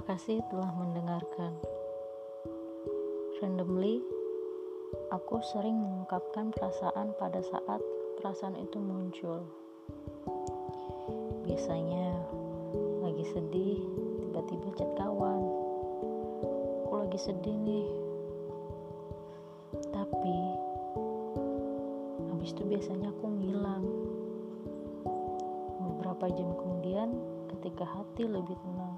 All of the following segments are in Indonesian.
kasih telah mendengarkan. Randomly, aku sering mengungkapkan perasaan pada saat perasaan itu muncul. Biasanya lagi sedih, tiba-tiba chat kawan. Aku lagi sedih nih. Tapi habis itu biasanya aku ngilang. Beberapa jam kemudian, ketika hati lebih tenang,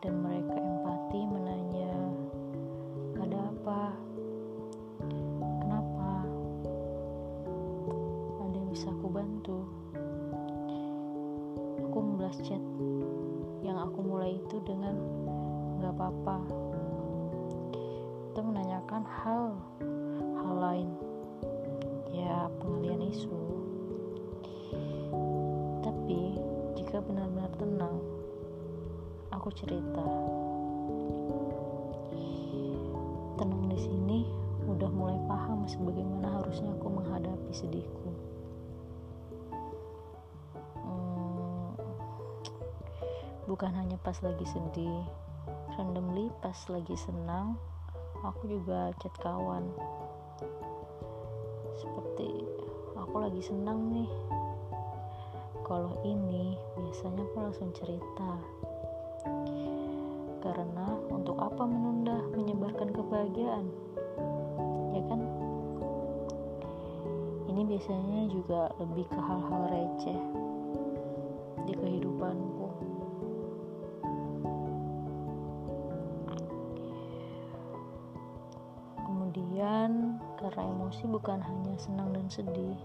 dan mereka empati menanya, "Ada apa? Kenapa? Ada yang bisa aku bantu?" Aku membalas chat yang aku mulai itu dengan "Gak apa-apa." Itu menanyakan hal hal lain, ya pengalian isu. Tapi jika benar-benar tenang, aku cerita. Tenang di sini udah mulai paham sebagaimana harusnya aku menghadapi sedihku. Hmm, bukan hanya pas lagi sedih, randomly pas lagi senang, aku juga chat kawan. Seperti aku lagi senang nih. Kalau ini biasanya aku langsung cerita karena untuk apa menunda menyebarkan kebahagiaan? Ya kan? Ini biasanya juga lebih ke hal-hal receh di kehidupanku. Kemudian, karena emosi bukan hanya senang dan sedih,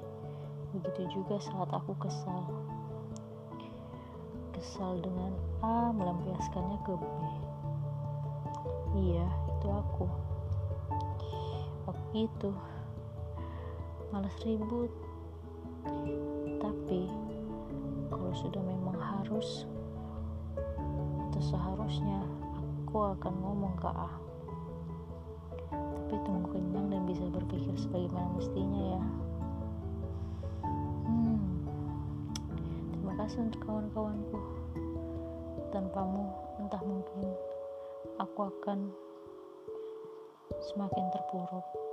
begitu juga saat aku kesal. Kesal dengan A melampiaskannya ke B. Iya, itu aku. Waktu itu malas ribut. Tapi kalau sudah memang harus atau seharusnya aku akan ngomong ke A. Tapi tunggu kenyang dan bisa berpikir sebagaimana mestinya kasih untuk kawan-kawanku. Tanpamu, entah mungkin aku akan semakin terpuruk.